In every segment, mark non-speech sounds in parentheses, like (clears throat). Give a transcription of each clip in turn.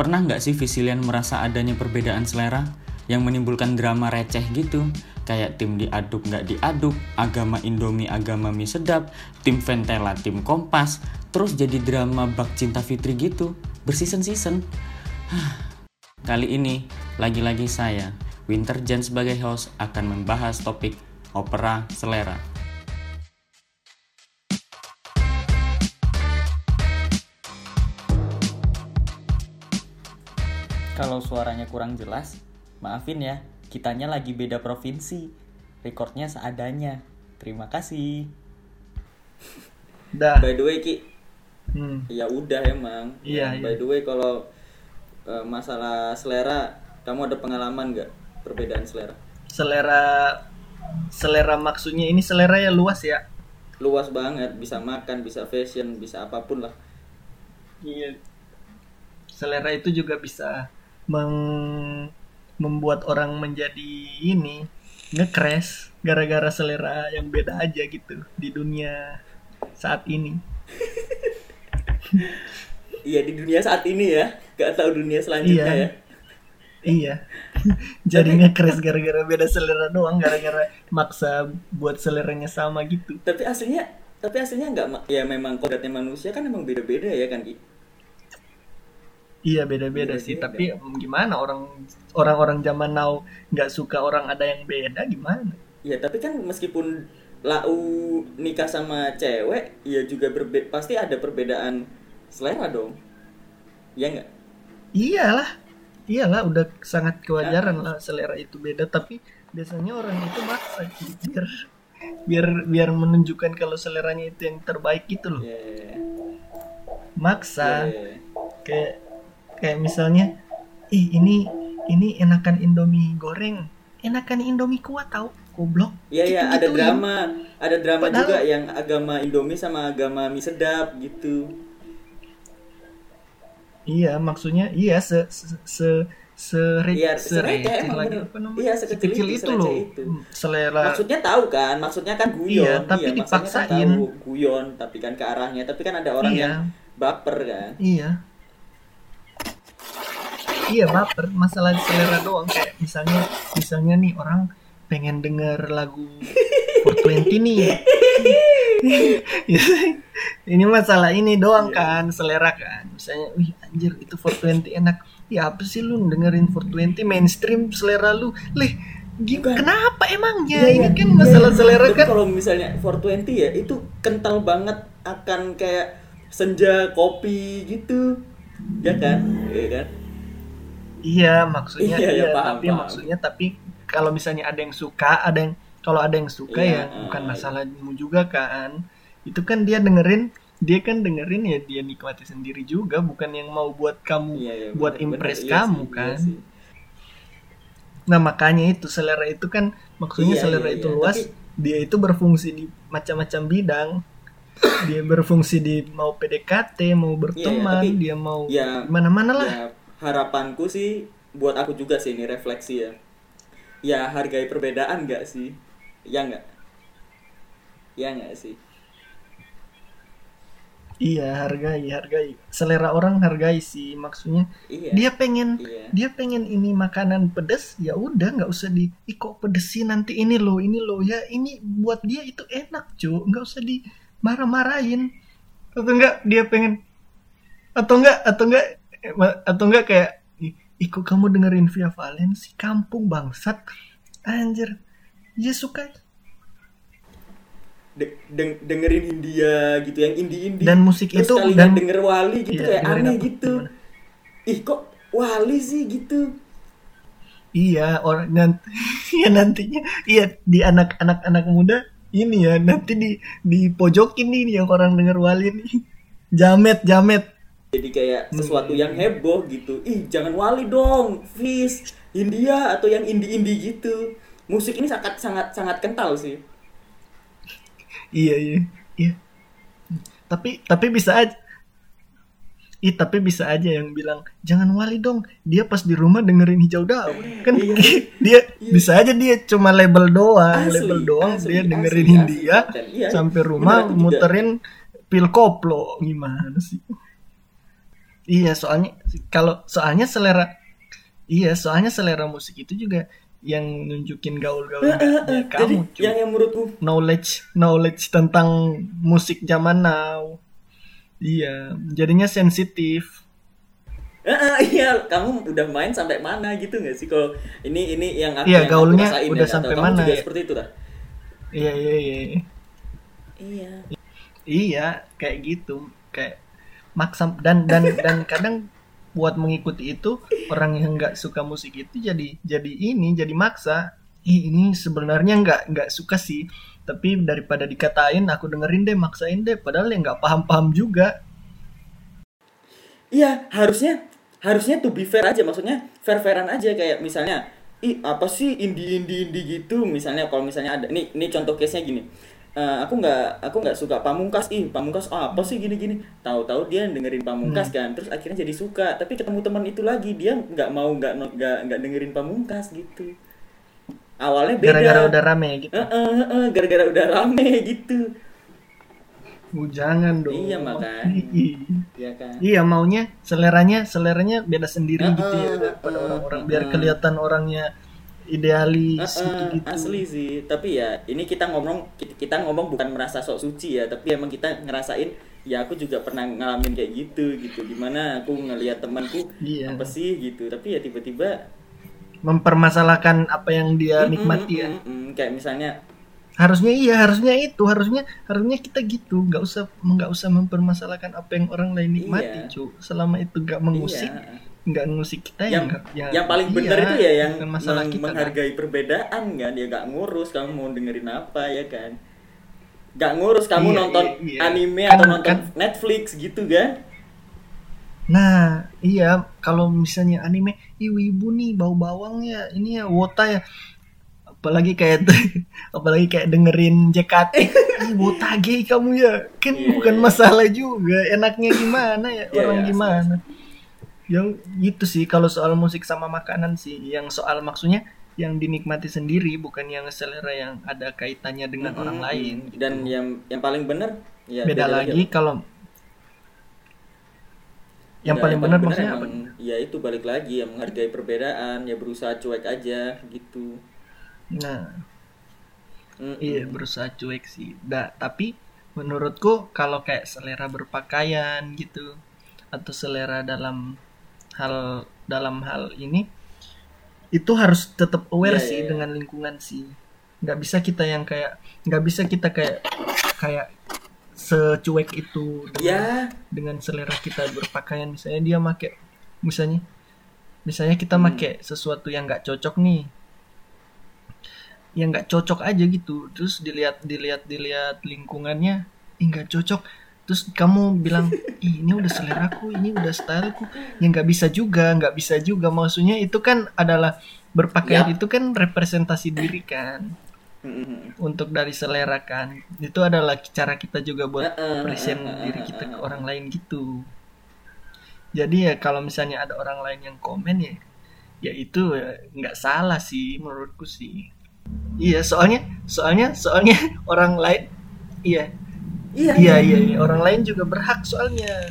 Pernah nggak sih Visilian merasa adanya perbedaan selera yang menimbulkan drama receh gitu? Kayak tim diaduk nggak diaduk, agama Indomie agama mie sedap, tim Ventela tim Kompas, terus jadi drama bak cinta Fitri gitu, bersisen-season. Kali ini, lagi-lagi saya, Winter Jen sebagai host akan membahas topik opera selera. Kalau suaranya kurang jelas, maafin ya, kitanya lagi beda provinsi. Recordnya seadanya. Terima kasih. Dah. By the way Ki, Hmm. ya udah emang. Iya, By iya. the way kalau eh, masalah selera, kamu ada pengalaman nggak perbedaan selera? Selera selera maksudnya ini selera ya luas ya. Luas banget, bisa makan, bisa fashion, bisa apa pun lah. Iya. Selera itu juga bisa meng- membuat orang menjadi ini ngecrash gara-gara selera yang beda aja gitu di dunia saat ini. Iya di dunia saat ini ya, nggak tahu dunia selanjutnya Iya. ya. Iya. (laughs) Jadi ngecrash gara-gara beda selera doang, gara-gara maksa buat seleranya sama gitu. Tapi aslinya, tapi aslinya nggak, ya memang kodratnya manusia kan emang beda-beda ya kan Ki. Iya beda-beda sih, tapi gimana orang orang-orang zaman now nggak suka orang ada yang beda gimana? Ya tapi kan meskipun lau nikah sama cewek, ya juga berbe pasti ada perbedaan selera dong. Ya nggak? Iyalah, iyalah udah sangat kewajaran lah selera itu beda, tapi biasanya orang itu maksa biar biar biar menunjukkan kalau seleranya itu yang terbaik gitu loh. Ya, ya, ya. Maksa Ya, ya, ya. kayak kayak misalnya, ih ini ini enakan Indomie goreng, enakan Indomie kuah tahu, goblok. Iya iya ada Gitu-gituin. drama, ada drama Padahal- juga yang agama Indomie sama agama mie sedap gitu. Iya, maksudnya iya se se se se, Iya, se- sereceh receh emang lagi? Iya, sekecil Sekecil itu, itu loh. itu. Hmm, Selera Maksudnya tahu kan, maksudnya kan guyon. Iya, tapi maksudnya dipaksain. Kan tahu, guyon, tapi kan ke arahnya, tapi kan ada orang Iya. yang baper kan. Iya. Iya baper masalah selera doang kayak misalnya misalnya nih orang pengen denger lagu 420 nih. (laughs) ini masalah ini doang kan selera kan. Misalnya, wih anjir itu 420 enak. Ya apa sih lu dengerin 420 mainstream selera lu? Leh, gi- Bukan. kenapa emangnya? Iya, ini iya. kan masalah selera Tapi kan. kalau misalnya 420 ya, itu kental banget akan kayak senja kopi gitu. Ya kan? Iya kan? Iya, maksudnya Iya, iya, iya, paham, tapi paham. maksudnya tapi kalau misalnya ada yang suka, ada yang kalau ada yang suka Iya, ya bukan eh, masalahmu juga kan. Itu kan dia dengerin, dia kan dengerin ya dia nikmati sendiri juga, bukan yang mau buat kamu Iya, iya, buat bener, impress bener. Iya kamu iya kan. sih. Nah, makanya itu selera itu kan maksudnya Iya, selera iya, itu iya. luas, Tapi- dia itu berfungsi di macam-macam bidang. Dia berfungsi di mau PDKT, mau berteman, Iya, tapi- dia mau ya, mana-mana lah. Ya, harapanku sih buat aku juga sih ini refleksi ya. Ya hargai perbedaan nggak sih? Ya nggak? Ya nggak sih? Iya, hargai, hargai. Selera orang hargai sih, maksudnya. Iya. Dia pengen, Iya. dia pengen ini makanan pedas, ya udah nggak usah di, Ih, kok pedesin nanti ini loh, ini loh ya, ini buat dia itu enak cuy, nggak usah dimarah-marahin. Atau enggak dia pengen, atau enggak, atau enggak, atau enggak kayak, "Ih, ih, kok kamu dengerin Via Valen sih, kampung bangsat, anjir, dia suka De- deng- dengerin India gitu yang indie indie. Dan musik Terus itu- dan- denger Wali gitu Iya, kayak aneh apa? gitu. Gimana? Ih kok Wali sih gitu? Iya, orang nanti (laughs) ya nantinya iya di anak-anak anak muda ini ya nanti di di pojokin nih yang orang denger wali nih. (laughs) Jamet, jamet. Jadi kayak sesuatu Hmm. yang heboh gitu. Ih jangan Wali dong, please. India atau yang indie indie gitu. Musik ini sangat sangat sangat kental sih. Iya, iya. Iya. Tapi tapi bisa aja Ih, tapi bisa aja yang bilang jangan wali dong. Dia pas di rumah dengerin hijau daun. Kan Iya. (laughs) dia bisa aja dia cuma label doang, Asli, label doang asli, dia asli, dengerin asli, konten. Iya, sampai rumah juga. muterin pil koplo gimana sih? Iya, soalnya kalau soalnya selera iya, soalnya selera musik itu juga yang nunjukin gaul-gaul Eh, eh, eh, ya, jadi kamu cuy. yang yang menurutku knowledge knowledge tentang musik zaman now. Iya, jadinya sensitif. Eh, eh, iya kamu udah main sampai mana gitu nggak sih kalau ini ini yang aku Iya, yang aku gaulnya rasain udah ya, sampai kamu mana juga ya? seperti itu tak Iya, iya, iya. iya Iya, kayak gitu. Kayak maksa dan dan dan kadang buat mengikuti itu orang yang nggak suka musik itu jadi jadi ini jadi maksa. Ih, ini sebenarnya nggak nggak suka sih. Tapi daripada dikatain aku dengerin deh, maksain deh. Padahal yang nggak paham-paham juga. Iya, harusnya harusnya to be fair aja, maksudnya fair-fairan aja kayak misalnya, ih apa sih indie indie indie gitu, misalnya kalau misalnya ada, nih nih contoh case-nya gini, Eh, aku nggak aku nggak suka pamungkas, ih pamungkas oh, apa sih gini gini, tahu-tahu dia dengerin pamungkas kan, terus akhirnya jadi suka, tapi ketemu teman itu lagi dia nggak mau nggak nggak nggak dengerin pamungkas gitu, awalnya beda, Gara-gara udah rame gitu. Eh, eh, eh, eh, gara-gara udah rame gitu, Uh, jangan dong. Iya, makanya. Ih, ya kan? Iya maunya seleranya seleranya beda sendiri Uh-uh, gitu ya daripada orang-orang biar uh-uh. kelihatan orangnya idealis Heeh, gitu-gitu. asli sih tapi ya ini kita ngomong kita ngomong bukan merasa sok suci ya tapi emang kita ngerasain ya aku juga pernah ngalamin kayak gitu gitu di mana aku ngelihat temanku Iya. apa sih gitu tapi ya tiba-tiba Mempermasalahkan apa yang dia mm-mm, nikmati ya. mm-mm, kayak misalnya Harusnya iya, harusnya itu, harusnya harusnya kita gitu, nggak usah nggak usah mempermasalahkan apa yang orang lain nikmati, Iya. cu. Selama itu nggak mengusik, iya nggak ngusik kita ya yang nggak- ya, yang paling iya, benar itu ya yang masalah meng- kita. kan. menghargai perbedaan kan ya gak ngurus kamu mau dengerin apa ya kan gak ngurus kamu Iya, nonton iya, iya. anime Kan- atau nonton kan- Netflix gitu kan Nah, iya kalau misalnya anime, ibu-ibu nih bau bawang ya, ini ya wota ya. Apalagi kayak (laughs) apalagi kayak dengerin JKT, (laughs) wota gay kamu ya. Kan Iya, bukan iya. masalah juga, enaknya gimana ya, Iya, orang asli, gimana. Yang gitu sih kalau soal musik sama makanan sih, yang soal maksudnya yang dinikmati sendiri bukan yang selera yang ada kaitannya dengan orang Mm-mm. lain. gitu. dan yang yang paling benar ya beda, lagi apa? kalau yang Nggak, paling benar maksudnya apa? emang, ya itu balik lagi ya menghargai perbedaan ya berusaha cuek aja gitu Nah, Mm-mm. Iya berusaha cuek sih. Nah, tapi menurutku kalau kayak selera berpakaian gitu atau selera dalam hal dalam hal ini itu harus tetap aware Iya, sih iya, iya. dengan lingkungan sih. Nggak bisa kita yang kayak nggak bisa kita kayak kayak secuek itu dengan, ya dengan selera kita berpakaian misalnya dia make misalnya misalnya kita Hmm. make sesuatu yang nggak cocok nih yang nggak cocok aja gitu terus dilihat dilihat dilihat lingkungannya nggak cocok terus kamu bilang ih ini udah seleraku ini udah styleku ya nggak bisa juga nggak bisa juga. Maksudnya itu kan adalah berpakaian Yap. itu kan representasi diri kan. Mm-mm. untuk dari selera kan. Itu adalah cara kita juga buat present diri kita ke orang lain gitu. Jadi ya kalau misalnya ada orang lain yang komen ya ya itu ya nggak salah sih menurutku sih. Iya soalnya soalnya soalnya (laughs) orang lain iya iya. Iya iya iya. orang lain juga berhak soalnya.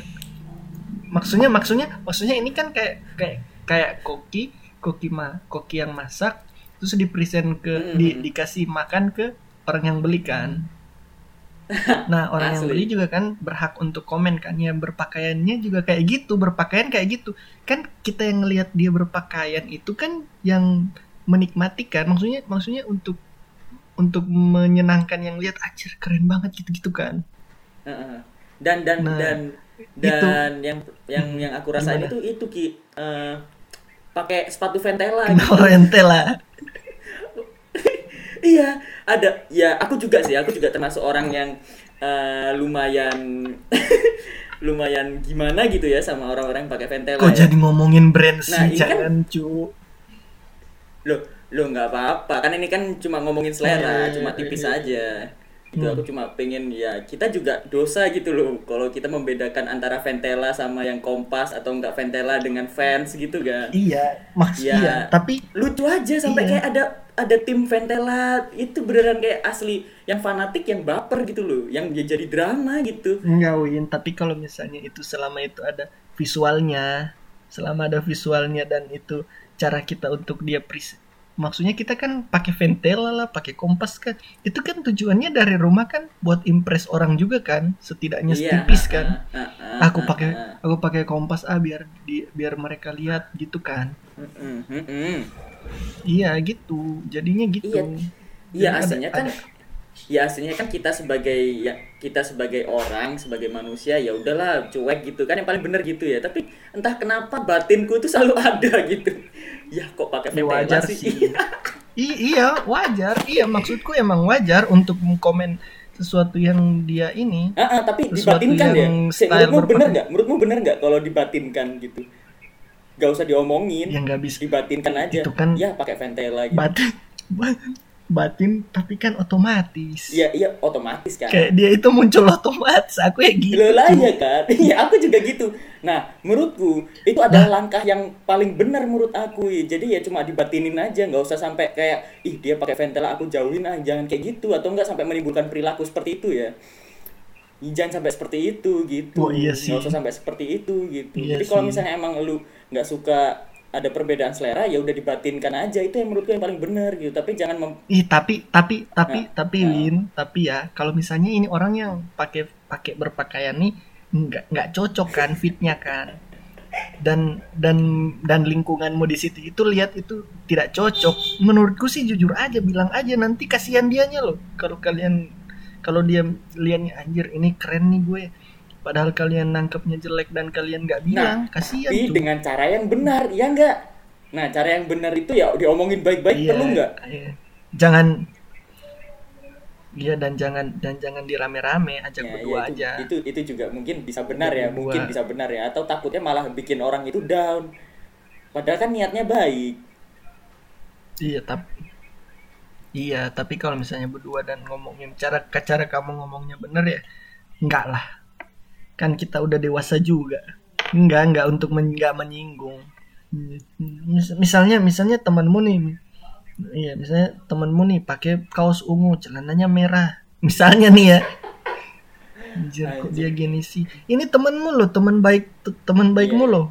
Maksudnya maksudnya maksudnya ini kan kayak kayak kayak koki koki ma koki yang masak terus di present ke di, Mm-mm. dikasih makan ke orang yang beli kan. (laughs) Nah orang yang beli juga kan berhak untuk komen kan. Ya berpakaiannya juga kayak gitu berpakaian kayak gitu. Kan kita yang ngelihat dia berpakaian itu kan yang menikmati kan. Maksudnya maksudnya untuk untuk menyenangkan yang lihat acir keren banget gitu-gitu kan dan dan Nah, dan itu. dan yang yang yang aku rasain Gimana? itu itu ki eh, pakai sepatu ventela kenal rentel lah Iya, ada. Ya, aku juga sih. Aku juga termasuk orang yang eh, lumayan (laughs) lumayan gimana gitu ya sama orang-orang yang pakai ventela. kok ya. jadi ngomongin brand Nah, sih kan- jangan cu Loh, loh nggak apa-apa. Kan ini kan cuma ngomongin selera, Iya, cuma iya, tipis iya. aja. Itu Hmm. aku cuma pengen ya kita juga dosa gitu loh kalau kita membedakan antara ventela sama yang kompas atau enggak ventela dengan fans gitu kan. iya mas Iya. iya tapi lucu aja sampai Iya. kayak ada ada tim Ventela itu beneran kayak asli yang fanatik yang baper gitu loh yang dia jadi drama gitu enggak Win tapi kalau misalnya itu selama itu ada visualnya selama ada visualnya dan itu cara kita untuk dia pres maksudnya kita kan pakai ventela lah pakai kompas kan. Itu kan tujuannya dari rumah kan buat impress orang juga kan setidaknya Iya, setipis ah, kan. ah, ah, aku ah, pakai ah. aku pakai kompas ah biar di biar mereka lihat gitu kan. Mm-mm, mm-mm. iya gitu. Jadinya gitu. Iya. Iya Jadi ada- aslinya kan ada- ya aslinya kan kita sebagai ya kita sebagai orang sebagai manusia ya udahlah cuek gitu kan yang paling bener gitu ya. Tapi entah kenapa batinku tuh selalu (laughs) ada gitu ya kok pakai Ya, ventela wajar sih. I- iya wajar. Iya maksudku emang wajar untuk mengkomen sesuatu yang dia ini. Ah, ah, tapi dibatinkan ya? menurutmu bener berpakaian. nggak? Menurutmu bener nggak kalau dibatinkan gitu? Gak usah diomongin yang nggak bisa. dibatinkan aja. Itu kan- ya pakai ventela gitu. batin batin tapi kan otomatis. Iya iya otomatis kan. Kayak dia itu muncul otomatis aku ya gitu. Lah ya kan? (laughs) Iya aku juga gitu. Nah menurutku Itu adalah langkah yang paling benar menurut aku Jadi ya cuma dibatinin aja nggak usah sampai kayak Ih dia pakai ventela aku jauhin ah Jangan kayak gitu. Atau enggak sampai menimbulkan perilaku seperti itu ya. Jangan sampai seperti itu gitu. Oh, iya sih. Nggak usah sampai seperti itu gitu. Iya Jadi kalau misalnya emang lu nggak suka ada perbedaan selera ya udah dibatinkan aja. Itu yang menurutku yang paling benar gitu. Tapi jangan mem- Ih tapi tapi tapi Nah, tapi nah. Win tapi ya kalau misalnya ini orang yang pakai pakai berpakaian nih nggak nggak cocok kan fitnya kan? Dan dan dan lingkunganmu di situ itu lihat itu tidak cocok. Menurutku sih jujur aja bilang aja nanti kasihan dianya loh. Kalau kalian kalau dia lihatnya anjir ini keren nih gue padahal kalian nangkepnya jelek dan kalian nggak bilang kasihan tapi tuh. dengan cara yang benar ya enggak nah cara yang benar itu ya diomongin baik-baik Iya, perlu nggak? iya. jangan Iya dan jangan dan jangan dirame-rame ajak Ya, berdua ya, itu, aja. itu itu juga mungkin bisa benar ya berdua. mungkin bisa benar ya. Atau takutnya malah bikin orang itu down. Padahal kan niatnya baik. Iya tapi Iya tapi kalau misalnya berdua dan ngomongin cara cara kamu ngomongnya bener ya enggak lah kan kita udah dewasa juga. Enggak enggak untuk men, enggak menyinggung. Mis- misalnya misalnya temanmu nih iya misalnya temanmu nih pakai kaos ungu celananya merah. Misalnya nih ya. Anjir, kok dia gini sih? Ini temanmu loh teman baik teman baikmu Iya. loh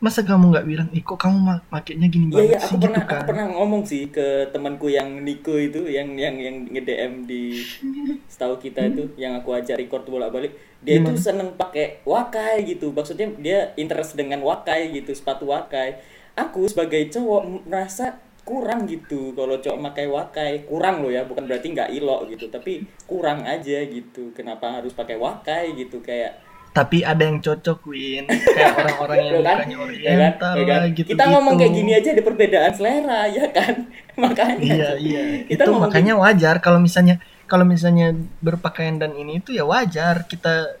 masa kamu nggak bilang ih kok kamu makainya gini Iya banget iya sih? aku gitu pernah kan. aku pernah ngomong sih ke temanku yang Niko itu yang yang yang nge-DM di (laughs) setahu kita itu yang aku ajak record bolak-balik. Dia itu seneng pakai wakai gitu. Maksudnya dia interest dengan wakai gitu sepatu wakai. Aku sebagai cowok merasa kurang gitu kalau cowok pakai wakai. Kurang loh ya bukan berarti nggak ilok gitu tapi kurang aja gitu. Kenapa harus pakai wakai gitu? Kayak tapi ada yang cocok Win kayak (laughs) orang-orang yang Ya kan? mukanya Ya kan? oriental Ya kan? lah gitu kita ngomong kayak gini aja ada perbedaan selera ya kan (laughs) makanya iya iya Kita itu makanya wajar kalau misalnya kalau misalnya berpakaian dan ini itu ya wajar kita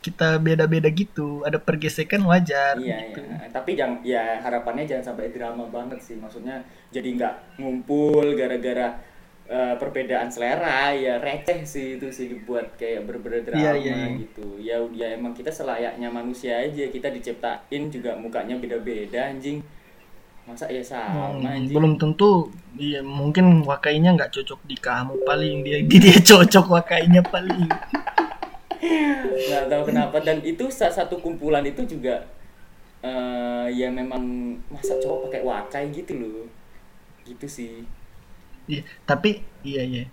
kita beda-beda gitu ada pergesekan wajar Iya, gitu. iya. Tapi jangan ya harapannya jangan sampai drama banget sih. Maksudnya jadi nggak ngumpul gara-gara eh, perbedaan selera ya receh sih itu sih dibuat kayak bener-bener drama Iya, iya, iya. gitu. Ya ya emang kita selayaknya manusia aja. Kita diciptain juga mukanya beda-beda anjing. Masa ya sama Hmm, anjing. belum tentu iya mungkin wakainya nggak cocok di kamu paling dia di (laughs) dia cocok wakainya paling (laughs) nggak tahu kenapa dan itu salah satu kumpulan itu juga eh ya memang masa cowok pakai wakai gitu loh gitu sih Iya, tapi iya iya.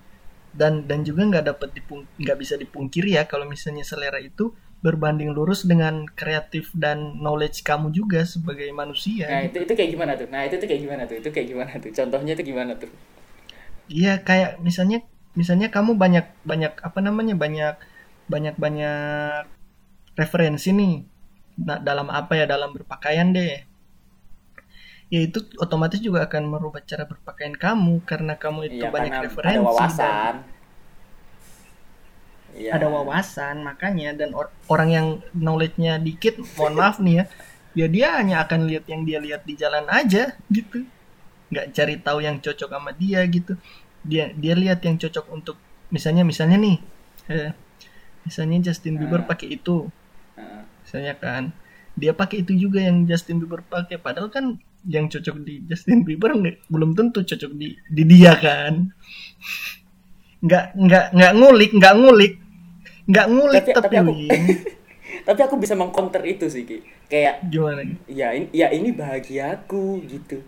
Dan dan juga nggak dapat dipung nggak bisa dipungkiri ya kalau misalnya selera itu berbanding lurus dengan kreatif dan knowledge kamu juga sebagai manusia. Nah itu itu kayak gimana tuh? Nah itu tuh kayak gimana tuh? Itu kayak gimana tuh? Contohnya itu gimana tuh? Iya kayak misalnya misalnya kamu banyak banyak apa namanya banyak banyak banyak referensi nih nah, dalam apa ya dalam berpakaian deh. Ya itu otomatis juga akan merubah cara berpakaian kamu karena kamu itu Iya banyak karena referensi ada dan- wawasan. Iya. ada wawasan makanya dan or- orang yang knowledge-nya dikit mohon maaf nih ya ya dia hanya akan lihat yang dia lihat di jalan aja gitu nggak cari tahu yang cocok sama dia gitu dia dia lihat yang cocok untuk misalnya misalnya nih eh, misalnya Justin Bieber Ah. pakai itu Heeh. misalnya kan dia pakai itu juga yang Justin Bieber pakai padahal kan yang cocok di Justin Bieber belum tentu cocok di di dia kan nggak nggak nggak ngulik nggak ngulik nggak ngulik Tapi- tapi, tapi aku- (laughs) tapi aku bisa mengcounter itu sih Ki. kayak Gimana? ya ini ya ini bahagiaku gitu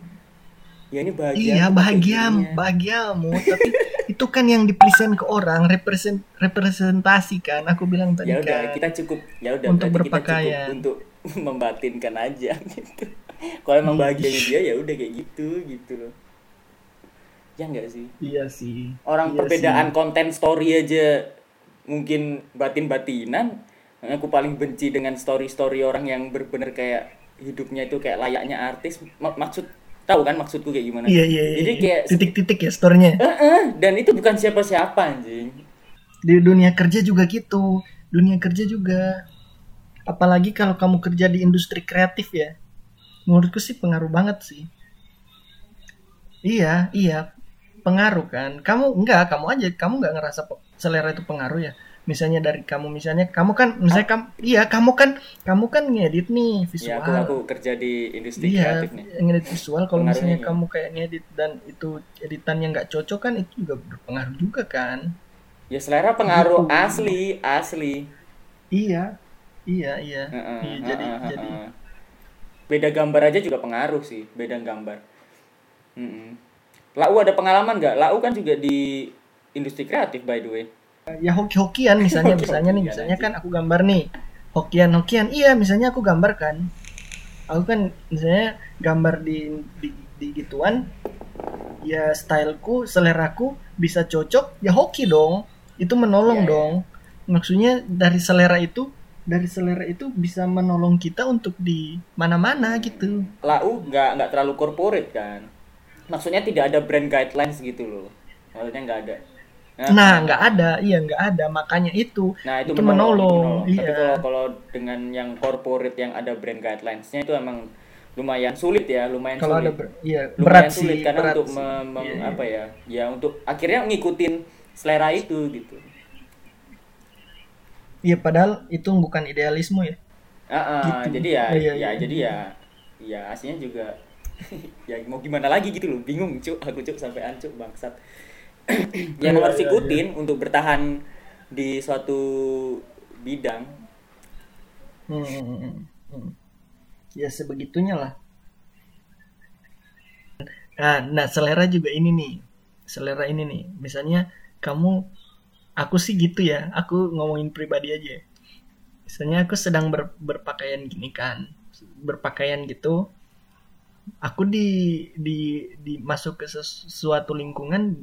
ya ini bahagia Iya bahagia, bahagiamu. Tapi (laughs) itu kan yang dipresent ke orang, represent representasi kan. Aku bilang tadi ya udah kan. kita cukup ya udah Untuk berarti kita berpakaian. cukup untuk (laughs) membatinkan aja gitu kalau emang bahagianya dia ya udah kayak gitu gitu loh ya enggak sih Iya sih. orang Iya perbedaan sih. konten story aja mungkin batin-batinan aku paling benci dengan story-story orang yang bener-bener kayak hidupnya itu kayak layaknya artis Mak- maksud tahu kan maksudku kayak gimana Iya iya. iya. jadi kayak titik-titik ya storynya. Eh, eh, dan itu bukan siapa-siapa anjing Di dunia kerja juga gitu. Dunia kerja juga. Apalagi kalau kamu kerja di industri kreatif ya. Menurutku sih pengaruh banget sih. Iya, iya. Pengaruh kan. Kamu enggak, kamu aja kamu enggak ngerasa selera itu pengaruh ya. Misalnya dari kamu misalnya kamu kan misalnya kamu iya kamu kan kamu kan ngedit nih ya visual. aku aku kerja di industri Iya, kreatif nih ngedit visual kalau misalnya iya. kamu kayak ngedit dan itu editan yang nggak cocok kan itu juga berpengaruh juga kan. ya selera pengaruh Gitu. asli asli Iya, iya, iya. Heeh, Iya, jadi heeh, jadi heeh. Beda gambar aja juga pengaruh sih beda gambar. Mm-mm. Lau ada pengalaman nggak? Lau kan juga di industri kreatif by the way. Ya hoki-hokian misalnya (laughs) misalnya nih misalnya kan aku gambar nih. Hokian-hokian iya misalnya aku gambar kan. Aku kan misalnya gambar di di, di gituan ya styleku seleraku bisa cocok ya hoki dong. Itu menolong Iya, iya. dong. Maksudnya dari selera itu dari selera itu bisa menolong kita untuk di mana-mana gitu Lau nggak nggak terlalu corporate kan maksudnya tidak ada brand guidelines gitu loh maksudnya nggak ada nah nggak ada iya nggak ada makanya itu Nah itu, itu menolong, menolong, menolong. Tapi iya. kalau kalau dengan yang corporate yang ada brand guidelinesnya itu emang lumayan sulit ya, lumayan kalau ada sulit. ber- iya lumayan berat sulit sih karena berat untuk sih. me- Iya, iya. apa ya, ya untuk akhirnya ngikutin selera itu gitu. Iya padahal itu bukan idealisme ya. Ah, ah, Gitu. jadi ya, Oh, iya, ya iya. jadi ya, ya aslinya juga (laughs) ya mau gimana lagi gitu loh, bingung cuk, aku cuk sampai ancuk bangsat. (clears throat) ya Iya, harus iya, ikutin untuk bertahan di suatu bidang. Hmm, hmm, hmm, hmm. Ya sebegitunya lah. Nah, nah selera juga ini nih. Selera ini nih. Misalnya kamu, aku sih gitu ya. Aku ngomongin pribadi aja. Misalnya aku sedang ber- berpakaian gini kan, berpakaian gitu. Aku di di di masuk ke sesuatu lingkungan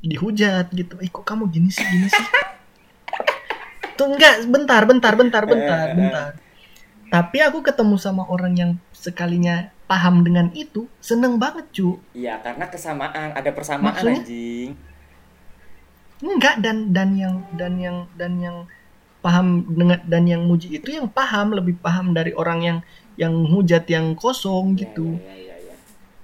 dihujat gitu. Eh kok kamu gini sih, gini sih? (laughs) Tuh enggak, bentar, bentar, bentar, bentar, Eh, eh, bentar. Tapi aku ketemu sama orang yang sekalinya paham dengan itu, seneng banget, cu. Iya, karena kesamaan, ada persamaan Maksudnya? anjing. Enggak dan dan yang dan yang dan yang paham dengan dan yang muji itu yang paham lebih paham dari orang yang yang hujat yang kosong gitu. Iya, iya, iya,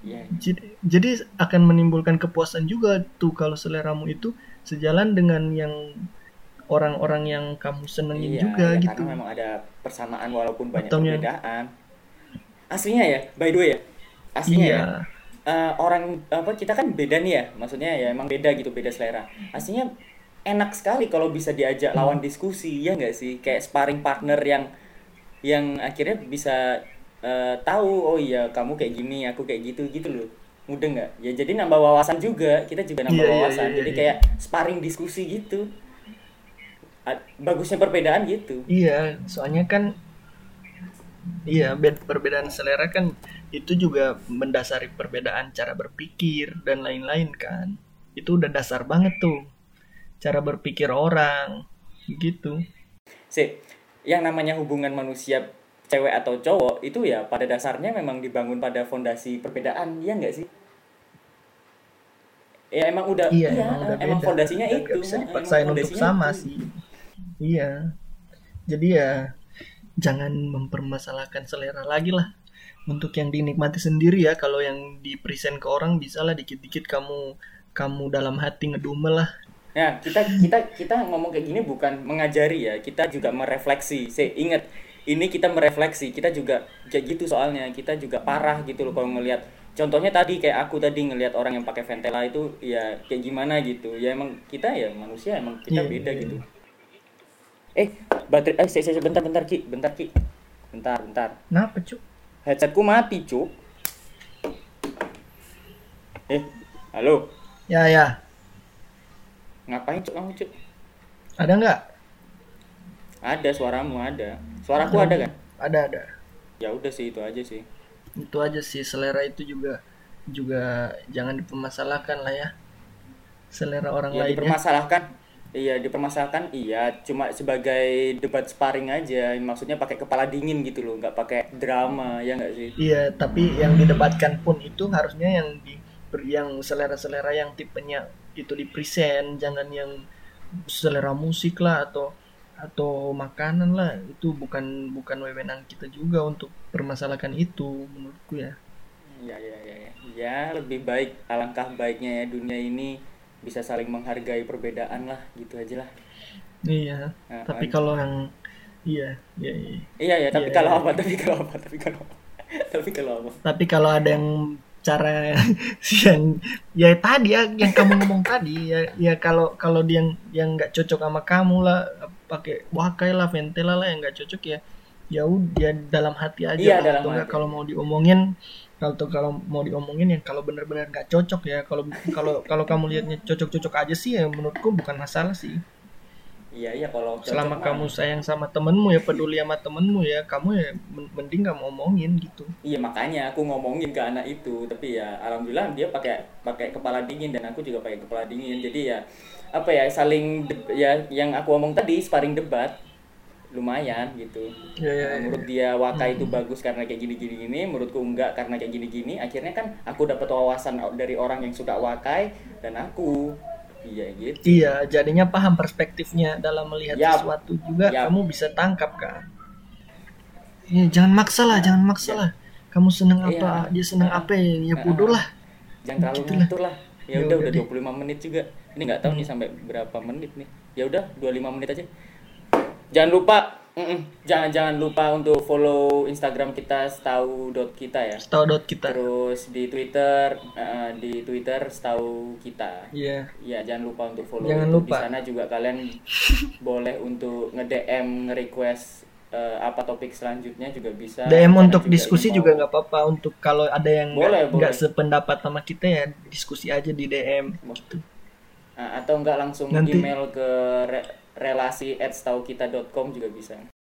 iya. Jadi, jadi akan menimbulkan kepuasan juga tuh kalau seleramu itu sejalan dengan yang orang-orang yang kamu senengin juga ya, gitu. Karena memang ada persamaan walaupun banyak Atau yang- perbedaan. Aslinya ya, by the way ya. Aslinya ya. Eh, orang apa kita kan beda nih ya. Maksudnya ya emang beda gitu, beda selera. Aslinya enak sekali kalau bisa diajak Hmm. lawan diskusi ya nggak sih? Kayak sparring partner yang yang akhirnya bisa eh, tahu oh iya kamu kayak gini, aku kayak gitu gitu loh. Mudah nggak? Ya jadi nambah wawasan juga. Kita juga nambah Iya, iya, wawasan. iya, jadi iya. kayak sparring diskusi gitu. Bagusnya perbedaan gitu. Iya, soalnya kan iya bed- perbedaan selera kan itu juga mendasari perbedaan cara berpikir dan lain-lain kan. Itu udah dasar banget tuh. Cara berpikir orang gitu. Sih, yang namanya hubungan manusia cewek atau cowok itu ya pada dasarnya memang dibangun pada fondasi perbedaan, iya nggak sih? Ya emang udah, Iya, iya, emang udah emang beda. fondasinya itu. bisa dipaksain untuk sama itu. sih. Iya. Jadi ya jangan mempermasalahkan selera lagi lah. Untuk yang dinikmati sendiri ya, kalau yang di present ke orang bisa lah dikit-dikit kamu kamu dalam hati ngedumel lah. Nah, kita kita kita ngomong kayak gini bukan mengajari ya, kita juga merefleksi. Sih, ingat ini kita merefleksi, kita juga kayak gitu soalnya, kita juga parah gitu loh kalau ngelihat contohnya tadi kayak aku tadi ngelihat orang yang pakai Ventela itu ya kayak gimana gitu. Ya emang kita ya manusia emang kita Iya, beda iya. gitu. Eh, baterai eh saya, saya bentar bentar Ki, bentar Ki. Bentar, bentar. Kenapa cuk? Headsetku mati, Cuk. Eh, halo. Ya ya. Ngapain, Cuk, kamu, Cuk? Ada nggak? Ada suaramu ada. Suaraku ada kan? Ada ada. Ya udah sih itu aja sih. Itu aja sih selera itu juga juga jangan dipermasalahkan lah ya. Selera orang Ya lainnya. dipermasalahkan. Iya, dipermasalahkan iya, cuma sebagai debat sparring aja. Maksudnya pakai kepala dingin gitu loh, nggak pakai drama, ya nggak sih? Iya, tapi yang didebatkan pun itu harusnya yang di yang selera-selera yang tipenya itu di present, jangan yang selera musik lah atau atau makanan lah itu bukan bukan wewenang kita juga untuk permasalahkan itu menurutku ya. Ya, ya, ya, ya. Ya, lebih baik alangkah baiknya ya dunia ini bisa saling menghargai perbedaan lah, gitu aja lah. Iya. Nah, tapi kalau yang iya, iya, iya. Iya, ya, tapi Iya, kalau iya. apa? Tapi kalau apa? Tapi kalau apa? (laughs) Tapi kalau apa? Tapi kalau ada yang cara (laughs) yang ya tadi ya yang kamu ngomong tadi ya ya kalau kalau dia yang yang nggak cocok sama kamu lah pakai wakai lah ventela lah yang nggak cocok ya ya udah dalam hati aja Iya, lah. dalam hati. kalau mau diomongin kalau kalau mau diomongin ya kalau benar-benar nggak cocok ya kalau (laughs) kalau kalau kamu lihatnya cocok-cocok aja sih ya menurutku bukan masalah sih Iya, iya kalau cocok selama kamu sayang sama temenmu ya peduli sama temenmu ya kamu ya men- mending nggak mau omongin gitu Iya makanya aku ngomongin ke anak itu, tapi ya alhamdulillah dia pakai pakai kepala dingin dan aku juga pakai kepala dingin. Jadi ya apa ya saling ya yang aku omong tadi sparring debat lumayan gitu. Ya, ya, Nah, ya, menurut dia Waka itu bagus karena kayak gini gini menurutku enggak karena kayak gini gini. Akhirnya kan aku dapat wawasan dari orang yang suka Wakai dan aku iya gitu. Iya, jadinya paham perspektifnya dalam melihat Yap. sesuatu juga Yap. kamu bisa tangkap kan. Iya, jangan maksa lah, jangan maksa lah. Kamu seneng apa, Iya. dia seneng apa ya, ya Ah, bodoh lah. Jangan terlalu Gitu lah. ngatur lah. Ya Ya udah udah udah deh. 25 menit juga. Ini nggak tahu nih sampai berapa menit nih. Ya udah 25 menit aja. Jangan lupa jangan jangan lupa untuk follow Instagram kita setahu dot kita ya. Setahu dot kita. Terus di Twitter eh, di Twitter setahu kita. Iya. Ya jangan lupa untuk follow. Jangan lupa. Di sana juga kalian (laughs) boleh untuk nge-DM, nge-request eh, apa topik selanjutnya juga bisa. DM Karena untuk juga diskusi ini juga nggak apa-apa. Untuk kalau ada yang Boleh, nggak nggak sependapat sama kita ya diskusi aja di DM. Gitu. Nah, atau enggak langsung Nanti- email ke re- relasi @setaukita.com juga bisa.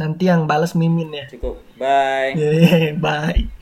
Nanti yang balas mimin ya. Cukup. Bye. Yeay, bye.